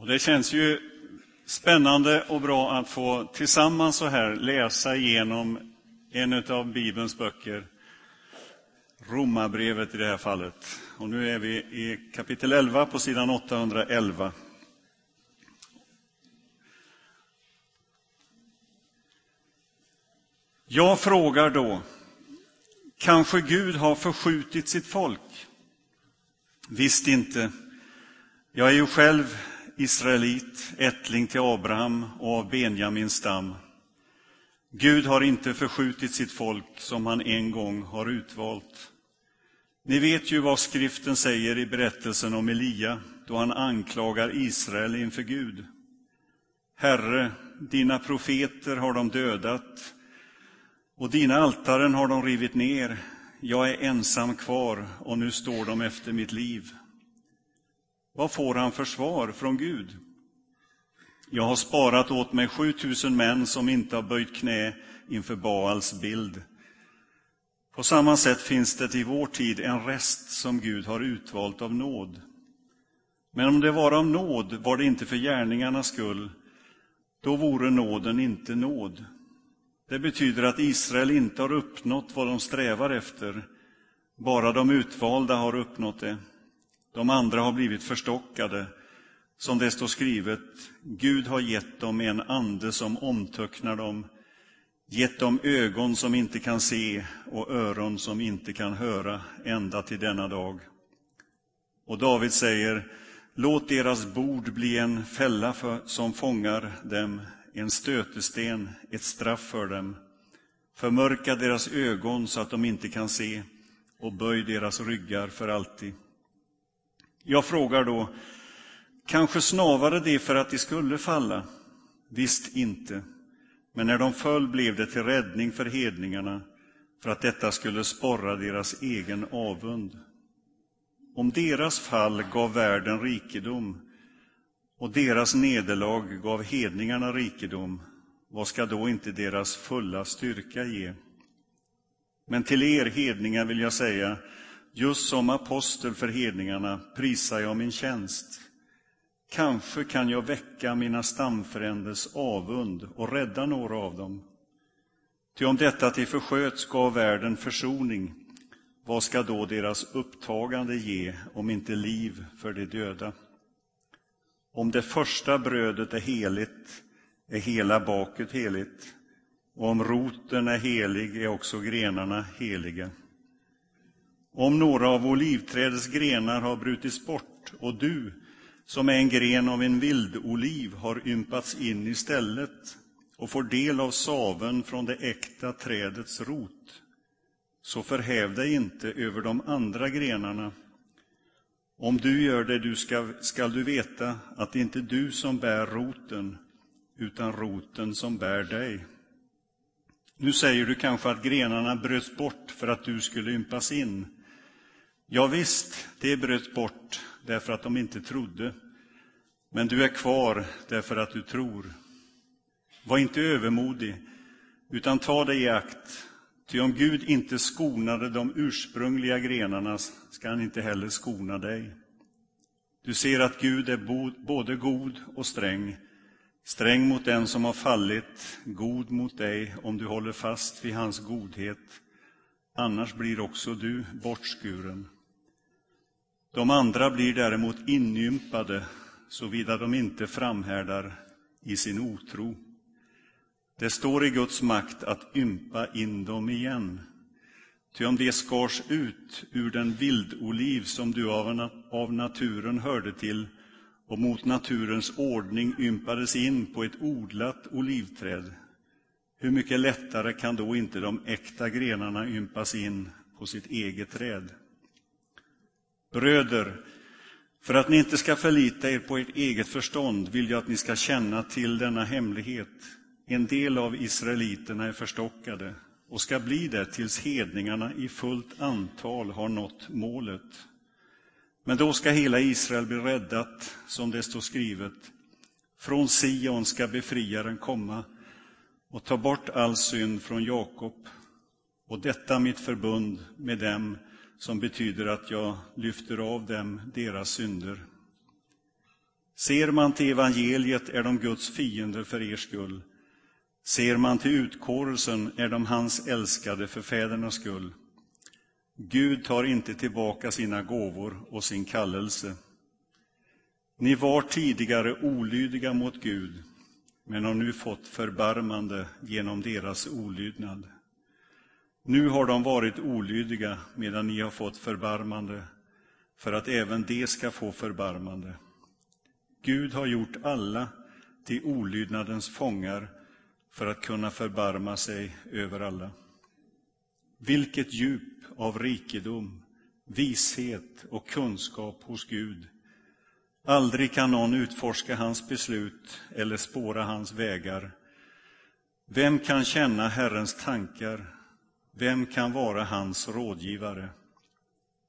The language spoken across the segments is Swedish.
Och det känns ju spännande och bra att få tillsammans så här läsa igenom en av Bibelns böcker, Romarbrevet i det här fallet. Och nu är vi i kapitel 11 på sidan 811. Jag frågar då, kanske Gud har förskjutit sitt folk? Visst inte. Jag är ju själv israelit, ättling till Abraham och av Benjamins stam. Gud har inte förskjutit sitt folk som han en gång har utvalt. Ni vet ju vad skriften säger i berättelsen om Elia då han anklagar Israel inför Gud. Herre, dina profeter har de dödat och dina altaren har de rivit ner. Jag är ensam kvar och nu står de efter mitt liv. Vad får han för svar från Gud? Jag har sparat åt mig 7000 män som inte har böjt knä inför Baals bild. På samma sätt finns det i vår tid en rest som Gud har utvalt av nåd. Men om det var av nåd var det inte för gärningarnas skull, då vore nåden inte nåd. Det betyder att Israel inte har uppnått vad de strävar efter, bara de utvalda har uppnått det. De andra har blivit förstockade. Som det står skrivet, Gud har gett dem en ande som omtöcknar dem, gett dem ögon som inte kan se och öron som inte kan höra ända till denna dag. Och David säger, låt deras bord bli en fälla för, som fångar dem, en stötesten, ett straff för dem. Förmörka deras ögon så att de inte kan se och böj deras ryggar för alltid. Jag frågar då, kanske snavade det för att de skulle falla? Visst inte. Men när de föll blev det till räddning för hedningarna, för att detta skulle sporra deras egen avund. Om deras fall gav världen rikedom och deras nederlag gav hedningarna rikedom, vad ska då inte deras fulla styrka ge? Men till er hedningar vill jag säga, Just som apostel för hedningarna prisar jag min tjänst. Kanske kan jag väcka mina stamfränders avund och rädda några av dem. Ty om detta till försköts gav världen försoning, vad ska då deras upptagande ge om inte liv för de döda? Om det första brödet är heligt är hela baket heligt, och om roten är helig är också grenarna heliga. Om några av olivträdets grenar har brutits bort och du, som är en gren av en vildoliv, har ympats in i stället och får del av saven från det äkta trädets rot, så förhäv dig inte över de andra grenarna. Om du gör det du ska, skall du veta att det inte är du som bär roten, utan roten som bär dig. Nu säger du kanske att grenarna bröts bort för att du skulle ympas in. Ja, visst, det bröt bort därför att de inte trodde. Men du är kvar därför att du tror. Var inte övermodig, utan ta dig i akt. Ty om Gud inte skonade de ursprungliga grenarna ska han inte heller skona dig. Du ser att Gud är både god och sträng, sträng mot den som har fallit, god mot dig om du håller fast vid hans godhet. Annars blir också du bortskuren. De andra blir däremot inympade, såvida de inte framhärdar i sin otro. Det står i Guds makt att ympa in dem igen. Ty om de skars ut ur den vildoliv som du av naturen hörde till och mot naturens ordning ympades in på ett odlat olivträd, hur mycket lättare kan då inte de äkta grenarna ympas in på sitt eget träd? Bröder, för att ni inte ska förlita er på ert eget förstånd vill jag att ni ska känna till denna hemlighet. En del av israeliterna är förstockade och ska bli det tills hedningarna i fullt antal har nått målet. Men då ska hela Israel bli räddat, som det står skrivet. Från Sion ska befriaren komma och ta bort all synd från Jakob och detta mitt förbund med dem som betyder att jag lyfter av dem deras synder. Ser man till evangeliet är de Guds fiender för er skull. Ser man till utkårelsen är de hans älskade för fädernas skull. Gud tar inte tillbaka sina gåvor och sin kallelse. Ni var tidigare olydiga mot Gud, men har nu fått förbarmande genom deras olydnad. Nu har de varit olydiga medan ni har fått förbarmande, för att även de ska få förbarmande. Gud har gjort alla till olydnadens fångar för att kunna förbarma sig över alla. Vilket djup av rikedom, vishet och kunskap hos Gud. Aldrig kan någon utforska hans beslut eller spåra hans vägar. Vem kan känna Herrens tankar? Vem kan vara hans rådgivare?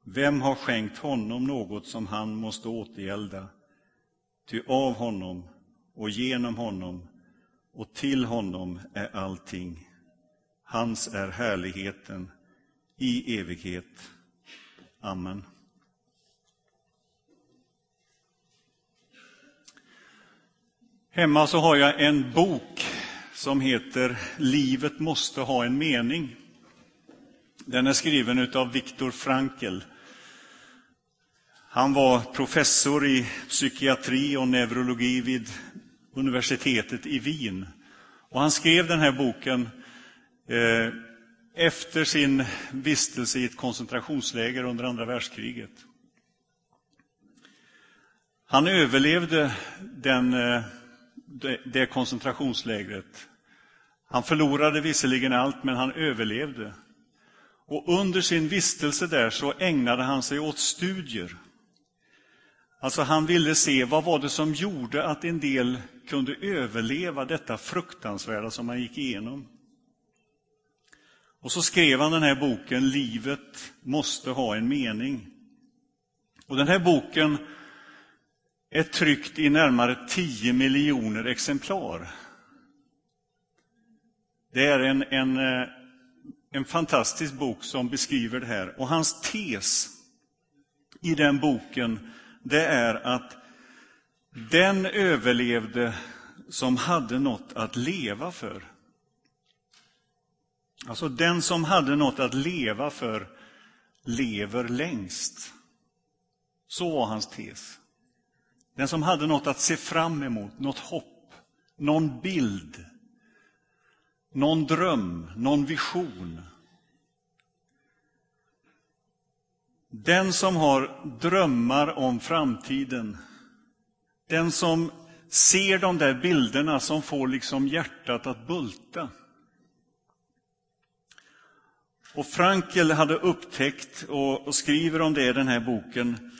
Vem har skänkt honom något som han måste återgälda? Ty av honom och genom honom och till honom är allting. Hans är härligheten i evighet. Amen. Hemma så har jag en bok som heter Livet måste ha en mening. Den är skriven av Viktor Frankl. Han var professor i psykiatri och neurologi vid universitetet i Wien. Och han skrev den här boken eh, efter sin vistelse i ett koncentrationsläger under andra världskriget. Han överlevde den, eh, det koncentrationslägret. Han förlorade visserligen allt, men han överlevde. Och under sin vistelse där så ägnade han sig åt studier. Alltså han ville se vad var det som gjorde att en del kunde överleva detta fruktansvärda som han gick igenom. Och så skrev han den här boken Livet måste ha en mening. Och den här boken är tryckt i närmare 10 miljoner exemplar. Det är en, en, eh, en fantastisk bok som beskriver det här. Och hans tes i den boken det är att den överlevde som hade något att leva för. Alltså den som hade något att leva för lever längst. Så var hans tes. Den som hade något att se fram emot, något hopp, någon bild, någon dröm, någon vision. Den som har drömmar om framtiden, den som ser de där bilderna som får liksom hjärtat att bulta. Och Frankel hade upptäckt, och, skriver om det i den här boken,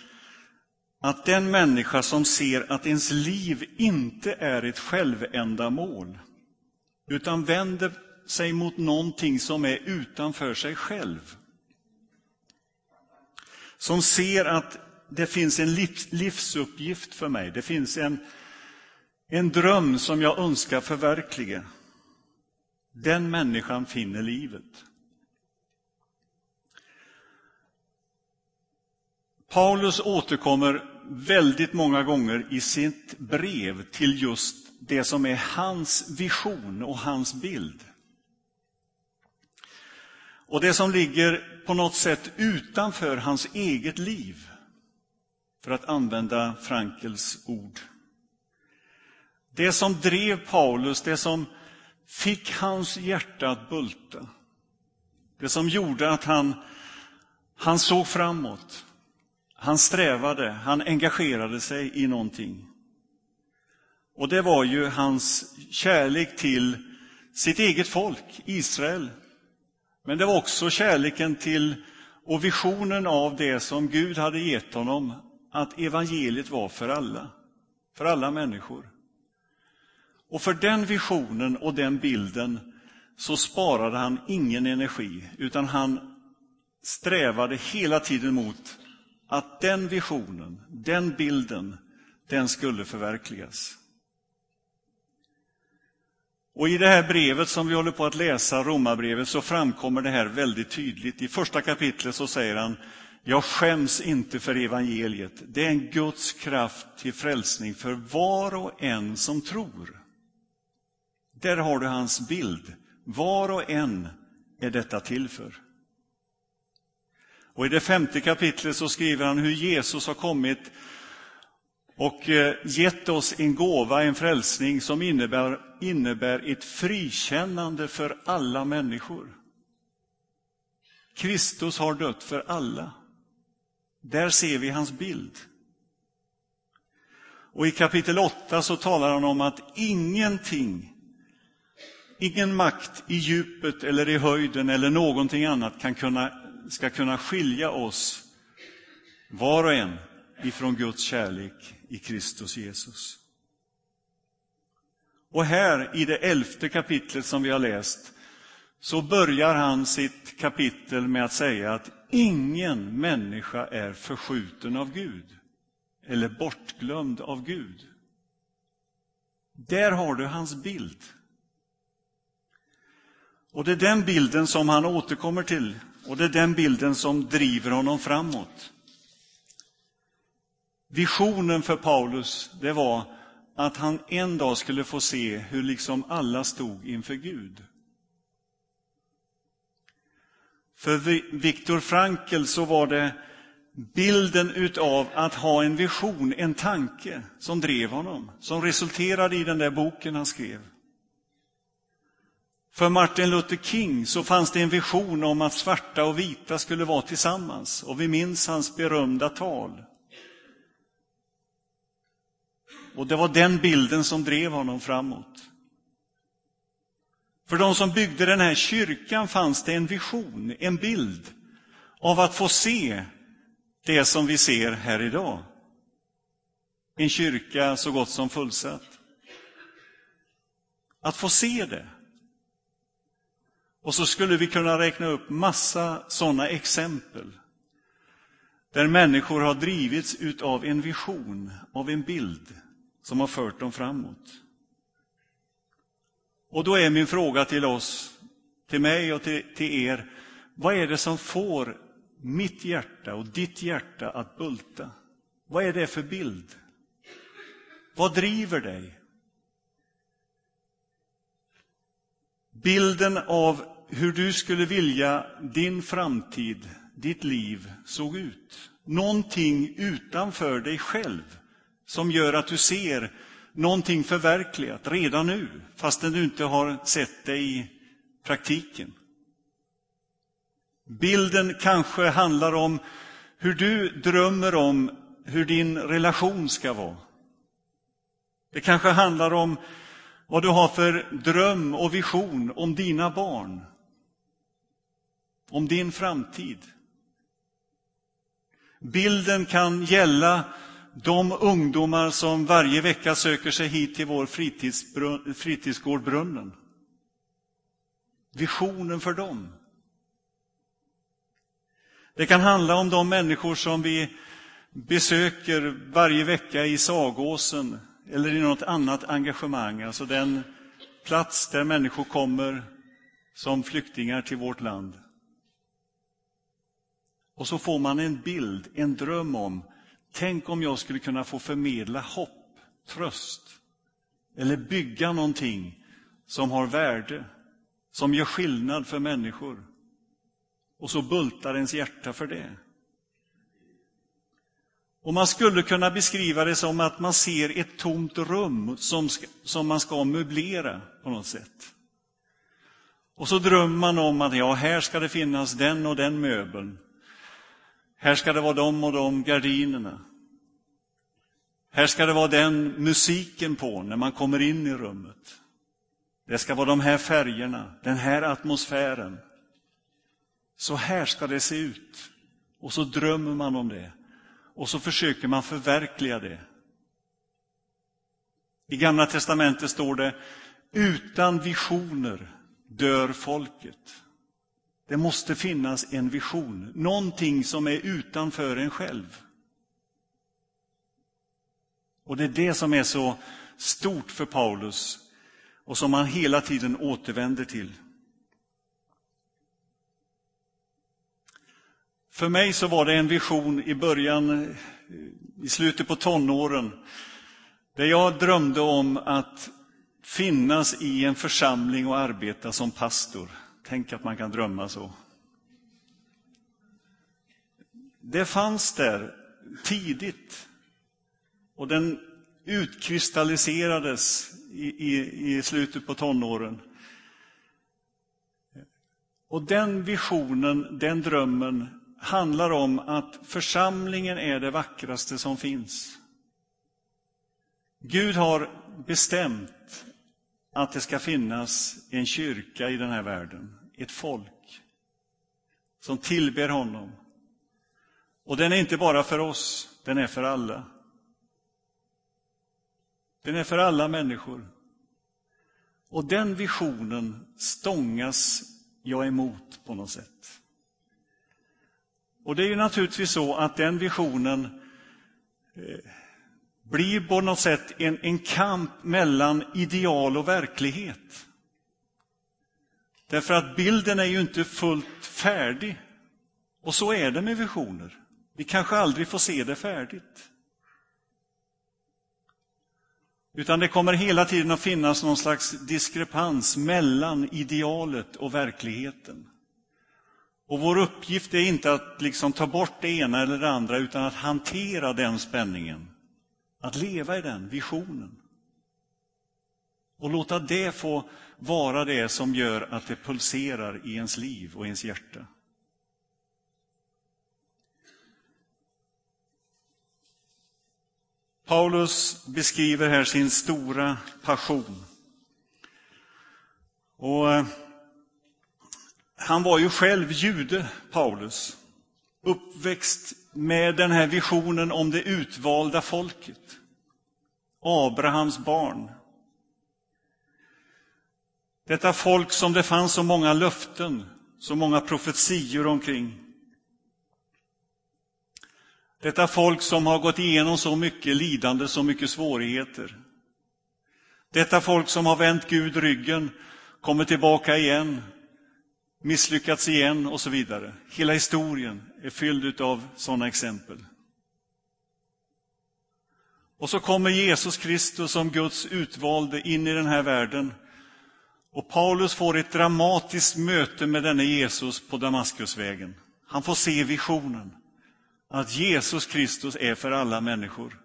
att den människa som ser att ens liv inte är ett självändamål, utan vänder sig mot någonting som är utanför sig själv, som ser att det finns en livsuppgift för mig, det finns en, en dröm som jag önskar förverkliga. Den människan finner livet. Paulus återkommer väldigt många gånger i sitt brev till just det som är hans vision och hans bild. Och det som ligger på något sätt utanför hans eget liv, för att använda Frankels ord. Det som drev Paulus, det som fick hans hjärta att bulta. Det som gjorde att han, han såg framåt. Han strävade, han engagerade sig i någonting. Och det var ju hans kärlek till sitt eget folk, Israel. Men det var också kärleken till och visionen av det som Gud hade gett honom, att evangeliet var för alla, för alla människor. Och för den visionen och den bilden så sparade han ingen energi, utan han strävade hela tiden mot att den visionen, den bilden, den skulle förverkligas. Och i det här brevet som vi håller på att läsa, Romarbrevet, så framkommer det här väldigt tydligt. I första kapitlet så säger han, Jag skäms inte för evangeliet. Det är en Guds kraft till frälsning för var och en som tror. Där har du hans bild. Var och en är detta till för. Och i det femte kapitlet så skriver han hur Jesus har kommit och eh, gett oss en gåva, en frälsning som innebär, innebär ett frikännande för alla människor. Kristus har dött för alla. Där ser vi hans bild. Och i kapitel 8 så talar han om att ingenting, ingen makt i djupet eller i höjden eller någonting annat kan kunna, ska kunna skilja oss, var och en, ifrån Guds kärlek i Kristus Jesus. Och här i det elfte kapitlet som vi har läst så börjar han sitt kapitel med att säga att ingen människa är förskjuten av Gud eller bortglömd av Gud. Där har du hans bild. Och det är den bilden som han återkommer till och det är den bilden som driver honom framåt. Visionen för Paulus, det var att han en dag skulle få se hur liksom alla stod inför Gud. För Viktor Frankl så var det bilden utav att ha en vision, en tanke som drev honom, som resulterade i den där boken han skrev. För Martin Luther King så fanns det en vision om att svarta och vita skulle vara tillsammans och vi minns hans berömda tal. Och det var den bilden som drev honom framåt. För de som byggde den här kyrkan fanns det en vision, en bild av att få se det som vi ser här idag. En kyrka så gott som fullsatt. Att få se det. Och så skulle vi kunna räkna upp massa sådana exempel där människor har drivits utav en vision, av en bild som har fört dem framåt. Och då är min fråga till oss, till mig och till, till er, vad är det som får mitt hjärta och ditt hjärta att bulta? Vad är det för bild? Vad driver dig? Bilden av hur du skulle vilja din framtid, ditt liv såg ut. Någonting utanför dig själv som gör att du ser någonting förverkligat redan nu, fastän du inte har sett det i praktiken. Bilden kanske handlar om hur du drömmer om hur din relation ska vara. Det kanske handlar om vad du har för dröm och vision om dina barn, om din framtid. Bilden kan gälla de ungdomar som varje vecka söker sig hit till vår fritidsgård Brunnen. Visionen för dem. Det kan handla om de människor som vi besöker varje vecka i Sagåsen eller i något annat engagemang, alltså den plats där människor kommer som flyktingar till vårt land. Och så får man en bild, en dröm om Tänk om jag skulle kunna få förmedla hopp, tröst eller bygga någonting som har värde, som gör skillnad för människor. Och så bultar ens hjärta för det. Och man skulle kunna beskriva det som att man ser ett tomt rum som, ska, som man ska möblera på något sätt. Och så drömmer man om att ja, här ska det finnas den och den möbeln. Här ska det vara de och de gardinerna. Här ska det vara den musiken på när man kommer in i rummet. Det ska vara de här färgerna, den här atmosfären. Så här ska det se ut. Och så drömmer man om det. Och så försöker man förverkliga det. I Gamla testamentet står det, utan visioner dör folket. Det måste finnas en vision, någonting som är utanför en själv. Och det är det som är så stort för Paulus och som han hela tiden återvänder till. För mig så var det en vision i början, i slutet på tonåren, där jag drömde om att finnas i en församling och arbeta som pastor. Tänk att man kan drömma så. Det fanns där tidigt och den utkristalliserades i, i, i slutet på tonåren. Och den visionen, den drömmen, handlar om att församlingen är det vackraste som finns. Gud har bestämt att det ska finnas en kyrka i den här världen, ett folk som tillber honom. Och den är inte bara för oss, den är för alla. Den är för alla människor. Och den visionen stångas jag emot på något sätt. Och det är ju naturligtvis så att den visionen eh, blir på något sätt en, en kamp mellan ideal och verklighet. Därför att bilden är ju inte fullt färdig. Och så är det med visioner. Vi kanske aldrig får se det färdigt. Utan det kommer hela tiden att finnas någon slags diskrepans mellan idealet och verkligheten. Och vår uppgift är inte att liksom ta bort det ena eller det andra, utan att hantera den spänningen. Att leva i den visionen. Och låta det få vara det som gör att det pulserar i ens liv och ens hjärta. Paulus beskriver här sin stora passion. Och eh, han var ju själv jude, Paulus, uppväxt med den här visionen om det utvalda folket, Abrahams barn. Detta folk som det fanns så många löften, så många profetior omkring. Detta folk som har gått igenom så mycket lidande, så mycket svårigheter. Detta folk som har vänt Gud ryggen, kommer tillbaka igen, misslyckats igen och så vidare. Hela historien är fylld av sådana exempel. Och så kommer Jesus Kristus som Guds utvalde in i den här världen. Och Paulus får ett dramatiskt möte med denne Jesus på Damaskusvägen. Han får se visionen att Jesus Kristus är för alla människor.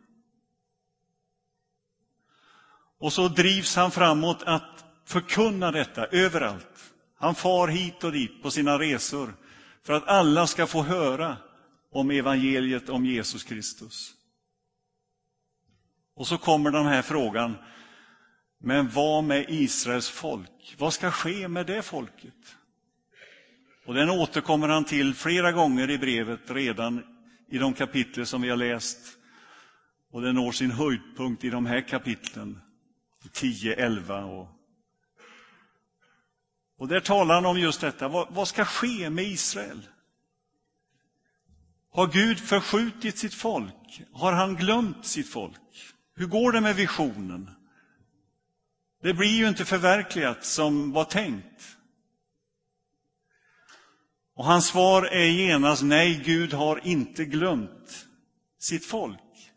Och så drivs han framåt att förkunna detta överallt. Han far hit och dit på sina resor för att alla ska få höra om evangeliet om Jesus Kristus. Och så kommer den här frågan, men vad med Israels folk? Vad ska ske med det folket? Och den återkommer han till flera gånger i brevet redan i de kapitel som vi har läst. Och den når sin höjdpunkt i de här kapitlen, 10, 11 och och där talar han om just detta. Vad, vad ska ske med Israel? Har Gud förskjutit sitt folk? Har han glömt sitt folk? Hur går det med visionen? Det blir ju inte förverkligat som var tänkt. Och hans svar är genast nej, Gud har inte glömt sitt folk.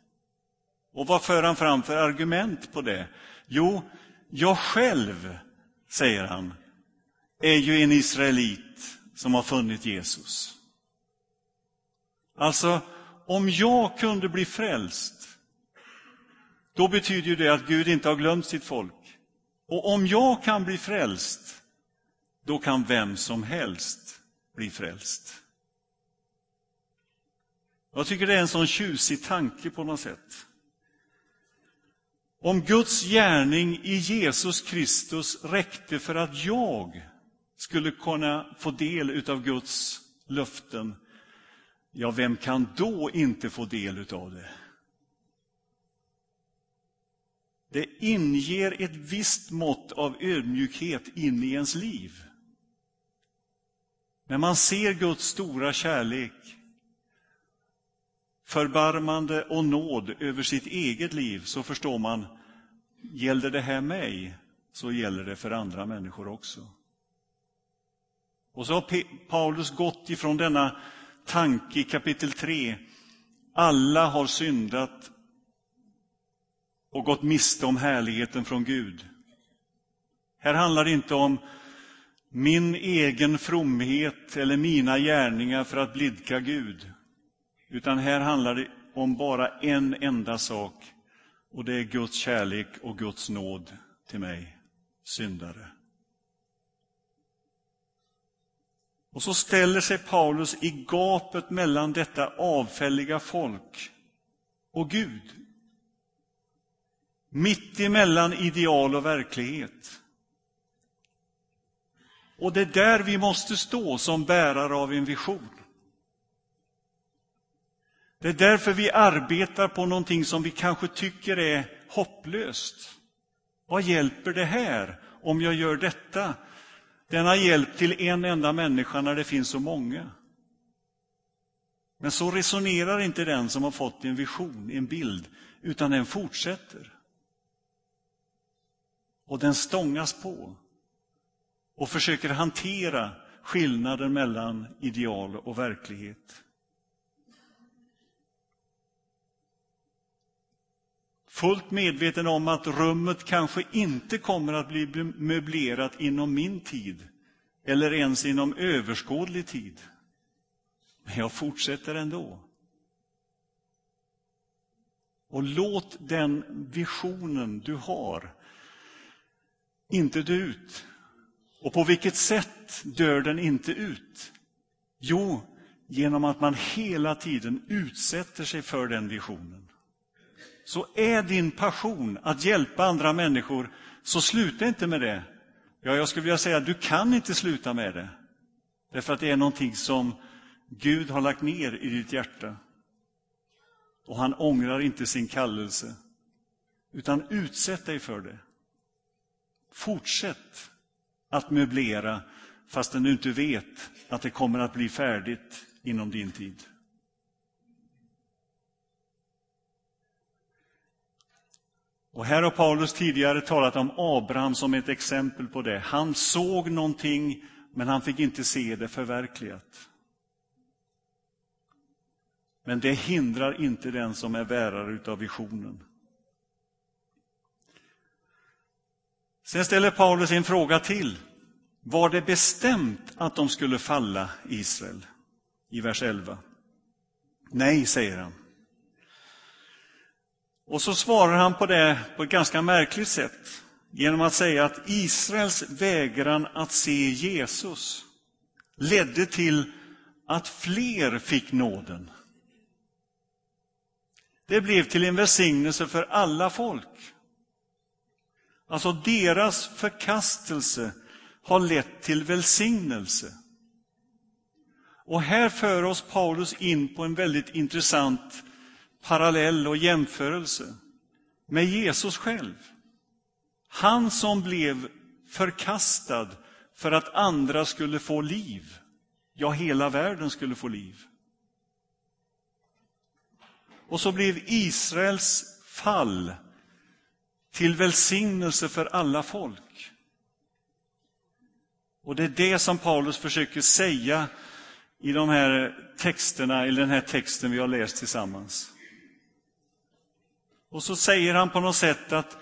Och vad för han fram för argument på det? Jo, jag själv, säger han, är ju en israelit som har funnit Jesus. Alltså, om jag kunde bli frälst, då betyder ju det att Gud inte har glömt sitt folk. Och om jag kan bli frälst, då kan vem som helst bli frälst. Jag tycker det är en sån tjusig tanke på något sätt. Om Guds gärning i Jesus Kristus räckte för att jag skulle kunna få del av Guds löften, ja, vem kan då inte få del av det? Det inger ett visst mått av ödmjukhet in i ens liv. När man ser Guds stora kärlek, förbarmande och nåd över sitt eget liv så förstår man, gäller det här mig så gäller det för andra människor också. Och så har Paulus gått ifrån denna tanke i kapitel 3. Alla har syndat och gått miste om härligheten från Gud. Här handlar det inte om min egen fromhet eller mina gärningar för att blidka Gud. Utan här handlar det om bara en enda sak och det är Guds kärlek och Guds nåd till mig, syndare. Och så ställer sig Paulus i gapet mellan detta avfälliga folk och Gud. Mitt emellan ideal och verklighet. Och det är där vi måste stå som bärare av en vision. Det är därför vi arbetar på någonting som vi kanske tycker är hopplöst. Vad hjälper det här om jag gör detta? Denna hjälp till en enda människa när det finns så många. Men så resonerar inte den som har fått en vision, en bild, utan den fortsätter. Och den stångas på och försöker hantera skillnaden mellan ideal och verklighet. fullt medveten om att rummet kanske inte kommer att bli möblerat inom min tid eller ens inom överskådlig tid. Men jag fortsätter ändå. Och låt den visionen du har inte dö ut. Och på vilket sätt dör den inte ut? Jo, genom att man hela tiden utsätter sig för den visionen så är din passion att hjälpa andra människor, så sluta inte med det. Ja, jag skulle vilja säga du kan inte sluta med det. Därför att det är någonting som Gud har lagt ner i ditt hjärta. Och han ångrar inte sin kallelse. Utan utsätt dig för det. Fortsätt att möblera fastän du inte vet att det kommer att bli färdigt inom din tid. Och här har Paulus tidigare talat om Abraham som ett exempel på det. Han såg någonting, men han fick inte se det förverkligat. Men det hindrar inte den som är bärare av visionen. Sen ställer Paulus en fråga till. Var det bestämt att de skulle falla Israel? I vers 11. Nej, säger han. Och så svarar han på det på ett ganska märkligt sätt genom att säga att Israels vägran att se Jesus ledde till att fler fick nåden. Det blev till en välsignelse för alla folk. Alltså deras förkastelse har lett till välsignelse. Och här för oss Paulus in på en väldigt intressant parallell och jämförelse med Jesus själv. Han som blev förkastad för att andra skulle få liv. Ja, hela världen skulle få liv. Och så blev Israels fall till välsignelse för alla folk. Och det är det som Paulus försöker säga i de här texterna, i den här texten vi har läst tillsammans. Och så säger han på något sätt att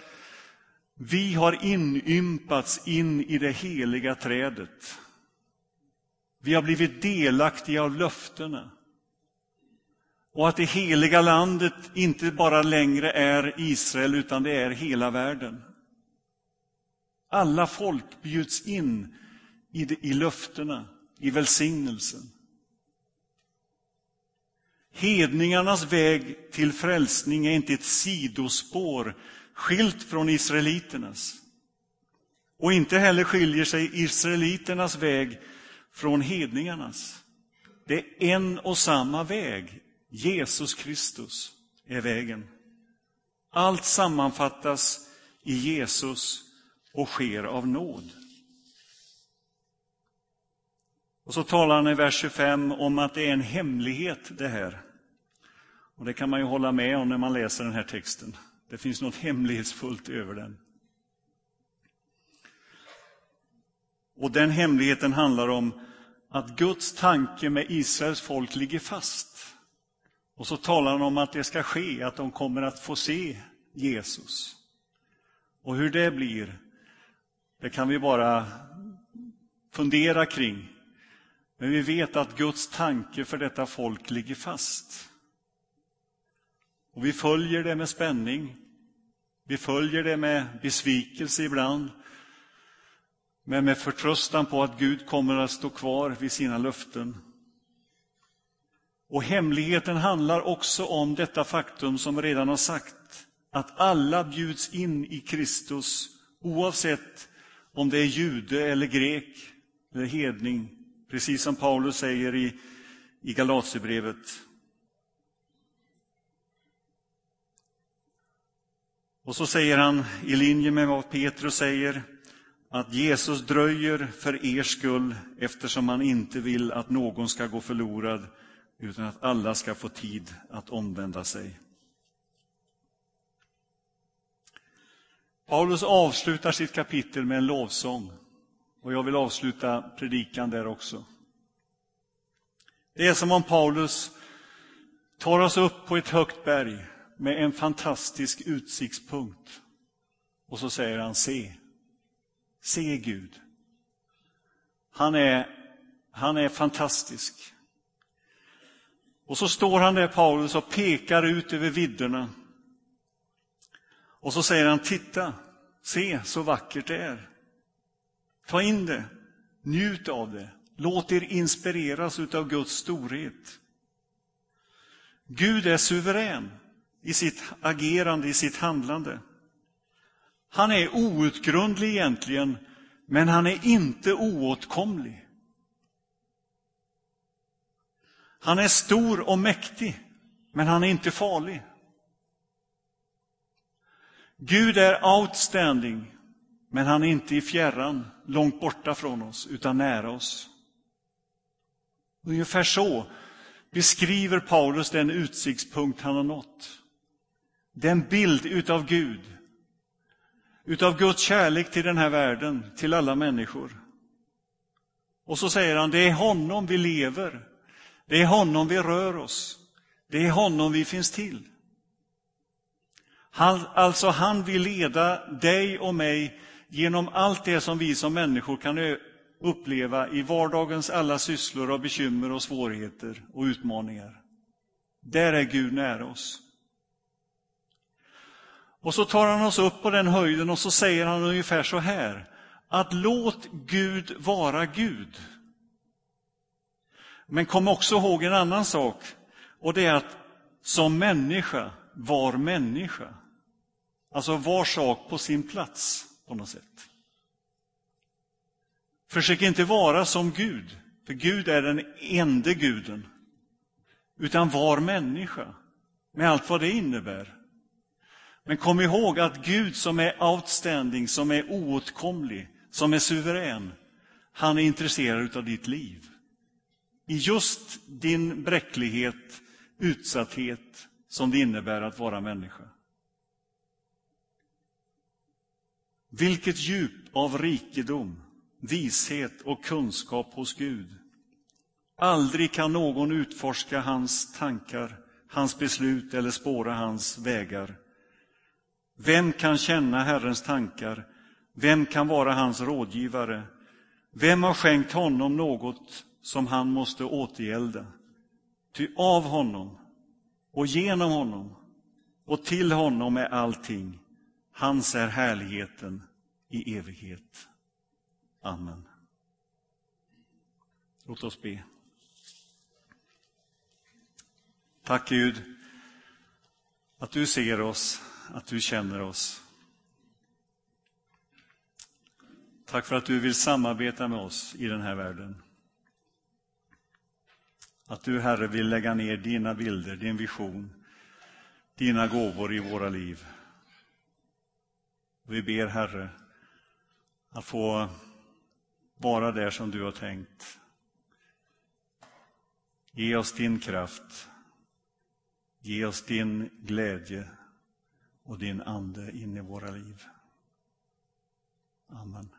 vi har inympats in i det heliga trädet. Vi har blivit delaktiga av löftena. Och att det heliga landet inte bara längre är Israel, utan det är hela världen. Alla folk bjuds in i, det, i löftena, i välsignelsen. Hedningarnas väg till frälsning är inte ett sidospår skilt från israeliternas. Och inte heller skiljer sig israeliternas väg från hedningarnas. Det är en och samma väg. Jesus Kristus är vägen. Allt sammanfattas i Jesus och sker av nåd. Och så talar han i vers 25 om att det är en hemlighet det här. Och Det kan man ju hålla med om när man läser den här texten. Det finns något hemlighetsfullt över den. Och den hemligheten handlar om att Guds tanke med Israels folk ligger fast. Och så talar han om att det ska ske, att de kommer att få se Jesus. Och hur det blir, det kan vi bara fundera kring. Men vi vet att Guds tanke för detta folk ligger fast. Och vi följer det med spänning. Vi följer det med besvikelse ibland. Men med förtröstan på att Gud kommer att stå kvar vid sina löften. Och hemligheten handlar också om detta faktum som redan har sagt, att alla bjuds in i Kristus oavsett om det är jude eller grek eller hedning, precis som Paulus säger i, i Galaterbrevet. Och så säger han, i linje med vad Petrus säger, att Jesus dröjer för er skull eftersom han inte vill att någon ska gå förlorad utan att alla ska få tid att omvända sig. Paulus avslutar sitt kapitel med en lovsång och jag vill avsluta predikan där också. Det är som om Paulus tar oss upp på ett högt berg med en fantastisk utsiktspunkt och så säger han se, se Gud. Han är, han är fantastisk. Och så står han där, Paulus, och pekar ut över vidderna. Och så säger han, titta, se så vackert det är. Ta in det, njut av det, låt er inspireras av Guds storhet. Gud är suverän i sitt agerande, i sitt handlande. Han är outgrundlig egentligen, men han är inte oåtkomlig. Han är stor och mäktig, men han är inte farlig. Gud är outstanding, men han är inte i fjärran, långt borta från oss, utan nära oss. Ungefär så beskriver Paulus den utsiktspunkt han har nått. Den bild utav Gud, utav Guds kärlek till den här världen, till alla människor. Och så säger han, det är honom vi lever, det är honom vi rör oss. Det är honom vi finns till. Han, alltså han vill leda dig och mig genom allt det som vi som människor kan uppleva i vardagens alla sysslor av bekymmer och svårigheter och utmaningar. Där är Gud nära oss. Och så tar han oss upp på den höjden och så säger han ungefär så här, att låt Gud vara Gud. Men kom också ihåg en annan sak, och det är att som människa var människa. Alltså var sak på sin plats på något sätt. Försök inte vara som Gud, för Gud är den enda guden. Utan var människa, med allt vad det innebär. Men kom ihåg att Gud som är outstanding, som är oåtkomlig, som är suverän, han är intresserad av ditt liv i just din bräcklighet, utsatthet som det innebär att vara människa. Vilket djup av rikedom, vishet och kunskap hos Gud. Aldrig kan någon utforska hans tankar, hans beslut eller spåra hans vägar. Vem kan känna Herrens tankar? Vem kan vara hans rådgivare? Vem har skänkt honom något som han måste återgälda. Ty av honom och genom honom och till honom är allting. Hans är härligheten i evighet. Amen. Låt oss be. Tack Gud att du ser oss, att du känner oss. Tack för att du vill samarbeta med oss i den här världen. Att du, Herre, vill lägga ner dina bilder, din vision, dina gåvor i våra liv. Vi ber, Herre, att få vara där som du har tänkt. Ge oss din kraft. Ge oss din glädje och din ande in i våra liv. Amen.